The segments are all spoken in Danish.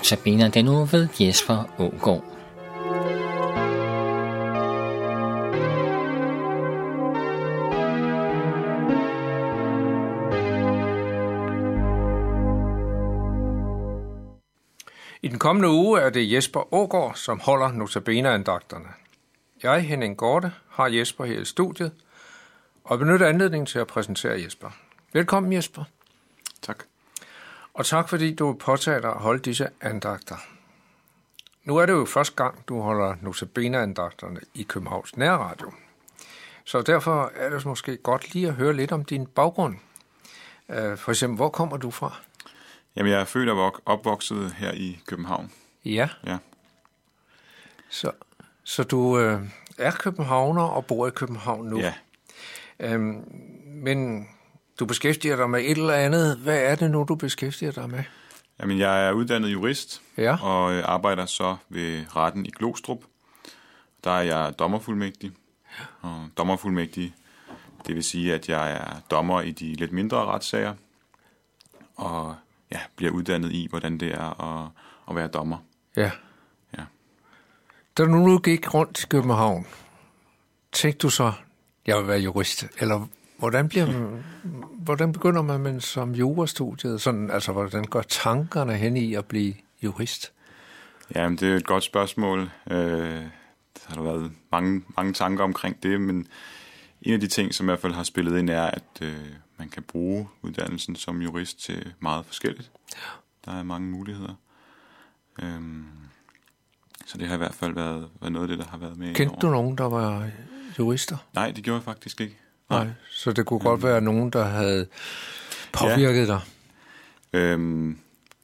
Notabene den uge ved Jesper Ågaard. I den kommende uge er det Jesper Ågaard, som holder notabene-andagterne. Jeg, Henning Gorte, har Jesper her i studiet, og benytter anledningen til at præsentere Jesper. Velkommen Jesper. Og tak fordi du påtager dig at holde disse andagter. Nu er det jo første gang, du holder notabene-andagterne i Københavns Nærradio. Så derfor er det måske godt lige at høre lidt om din baggrund. Øh, For eksempel, hvor kommer du fra? Jamen, jeg er født og vok- opvokset her i København. Ja, Ja. så, så du øh, er københavner og bor i København nu. Ja. Øhm, men du beskæftiger dig med et eller andet. Hvad er det nu, du beskæftiger dig med? Jamen, jeg er uddannet jurist Ja. og øh, arbejder så ved retten i Glostrup. Der er jeg dommerfuldmægtig. Og dommerfuldmægtig, det vil sige, at jeg er dommer i de lidt mindre retssager. Og ja, bliver uddannet i, hvordan det er at, at være dommer. Ja. Ja. Da du nu gik rundt i København, tænkte du så, jeg vil være jurist? Eller hvordan, bliver man, hvordan begynder man med som jurastudiet? Sådan, altså, hvordan går tankerne hen i at blive jurist? Jamen, det er et godt spørgsmål. Øh, der har der været mange, mange tanker omkring det, men en af de ting, som i hvert fald har spillet ind, er, at øh, man kan bruge uddannelsen som jurist til meget forskelligt. Der er mange muligheder. Øhm, så det har i hvert fald været, været noget af det, der har været med Kendte du nogen, der var jurister? Nej, det gjorde jeg faktisk ikke. Nej. Så det kunne godt være nogen, der havde påvirket dig? Øhm,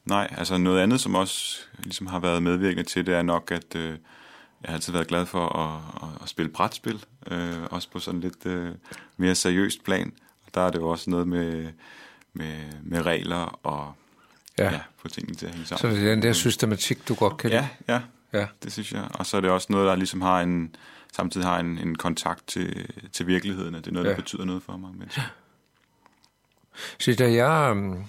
nej, altså noget andet, som også ligesom har været medvirkende til, det er nok, at øh, jeg har altid været glad for at, at, at spille brætspil, øh, også på sådan lidt øh, mere seriøst plan. Og der er det jo også noget med, med, med regler og Ja. ja. ja, få tingene til at hænge Så sammen. det er den der systematik, du godt kan Ja, ja, lide? Ja. det synes jeg. Og så er det også noget, der ligesom har en, samtidig har en, en kontakt til, til virkeligheden, at det er noget, Ja. der betyder noget for mange mennesker. Så da jeg øhm,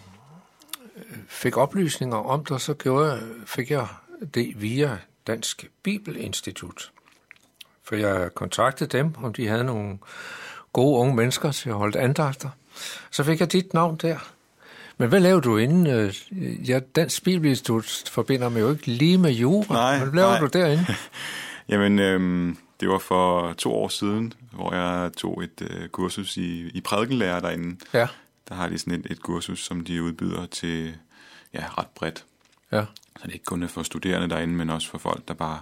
fik oplysninger om dig, så gjorde fik jeg det via Dansk Bibelinstitut. For jeg kontaktede dem, om de havde nogle gode unge mennesker til at holde andagter. Så fik jeg dit navn der. Men hvad lavede du inden? øh, Ja, Dansk Bibelinstitut forbinder mig jo ikke lige med jura. Nej, Hvad lavede nej. du derinde? Jamen, øhm, det var for to år siden, hvor jeg tog et øh, kursus i, i prædikenlærer derinde. Ja, Der har de sådan et, et kursus, som de udbyder til ja, ret bredt. ja. Så det er ikke kun for studerende derinde, men også for folk, der bare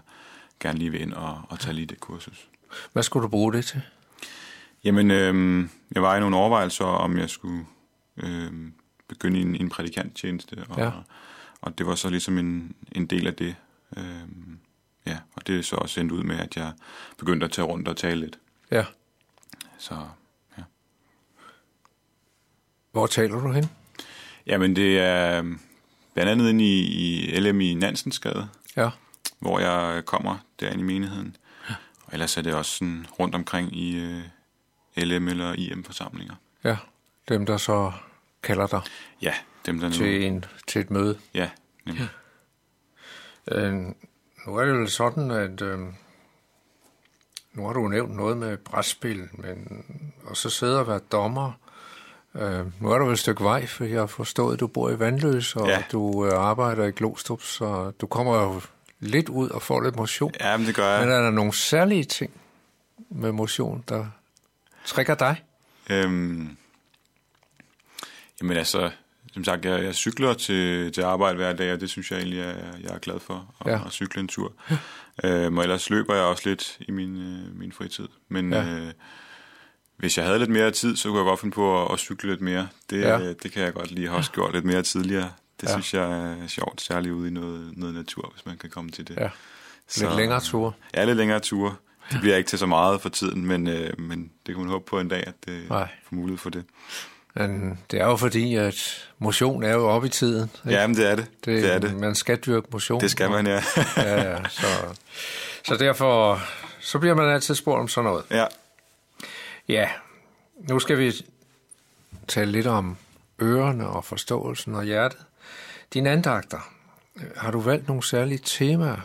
gerne lige vil ind og, og tage lige det kursus. Hvad skulle du bruge det til? Jamen, øhm, jeg var i nogle overvejelser, om jeg skulle øhm, begynde en, en prædikanttjeneste, og, Ja. og det var så ligesom en, en del af det. Øhm, ja, og det er så også endt ud med, at jeg begyndte at tage rundt og tale lidt. Ja. Så ja. Hvor taler du hen? Jamen, det er øhm, blandt andet inde i, i LM i Nansensgade, Ja. hvor jeg kommer derinde i menigheden. Og ellers er det også sådan rundt omkring i øh, LM eller IM-forsamlinger. Ja. Dem, der så kalder dig Ja, dem der nu... til, en, til et møde. Ja, nemlig. Øh, nu er det jo sådan, at øh, nu har du nævnt noget med brætspil, men, og så sidder og være dommer. Øh, nu er der vel et stykke vej, for jeg har forstået, at du bor i Vandløs, og Ja. du øh, arbejder i Glostrup, så du kommer jo lidt ud og får lidt motion. Ja, men det gør jeg. Men er der nogle særlige ting med motion, der trækker dig? Øhm, jamen altså, som sagt, jeg, jeg cykler til, til arbejde hver dag, og det synes jeg egentlig, jeg, jeg er glad for, at, Ja. at cykle en tur. øhm, og ellers løber jeg også lidt i min, øh, min fritid. Men Ja. øh, hvis jeg havde lidt mere tid, så kunne jeg godt finde på at, at cykle lidt mere. Det, Ja. ja. det kan jeg godt. Jeg har også gjort lidt mere tidligere. Det Ja. synes jeg er sjovt, særligt ude i noget, noget natur, hvis man kan komme til det. Ja. Lidt længere ture. Ja, lidt længere ture. Det bliver ikke til så meget for tiden, men, øh, men det kan man håbe på en dag, at det Nej. får mulighed for det. Men det er jo fordi, at motion er jo oppe i tiden. ikke? Ja, men det er det. det, det er det. Man skal dyrke motion. Det skal man, ja. ja, ja, så, så derfor så bliver man altid spurgt om sådan noget. ja. Ja, nu skal vi tale lidt om ørerne og forståelsen og hjertet. Dine andagter, Har du valgt nogle særlige temaer?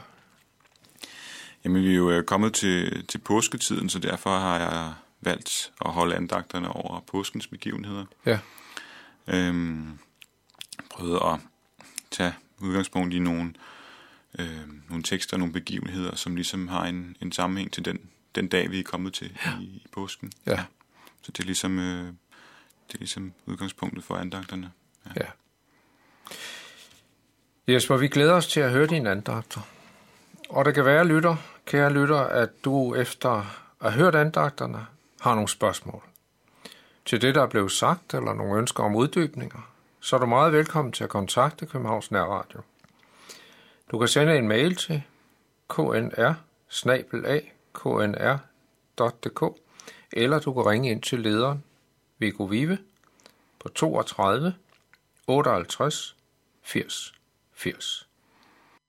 Jamen, vi er jo øh, kommet til, til påsketiden, så derfor har jeg valgt at holde andagterne over påskens begivenheder. Ja. Øhm, prøvet at tage udgangspunkt i nogle, øh, nogle tekster, nogle begivenheder, som ligesom har en, en sammenhæng til den, den dag, vi er kommet til ja. i, i påsken. Ja. Så det er ligesom, øh, det er ligesom udgangspunktet for andagterne. Ja. ja. Jesper, vi glæder os til at høre dine andagter. Og det kan være, lytter, kære lytter, at du efter at have hørt andagterne har nogle spørgsmål. Til det, der er blevet sagt, eller nogle ønsker om uddybninger, så er du meget velkommen til at kontakte Københavns Nærradio. Du kan sende en mail til knr knr.dk, eller du kan ringe ind til lederen Viggo Vive på 32 58 80 80.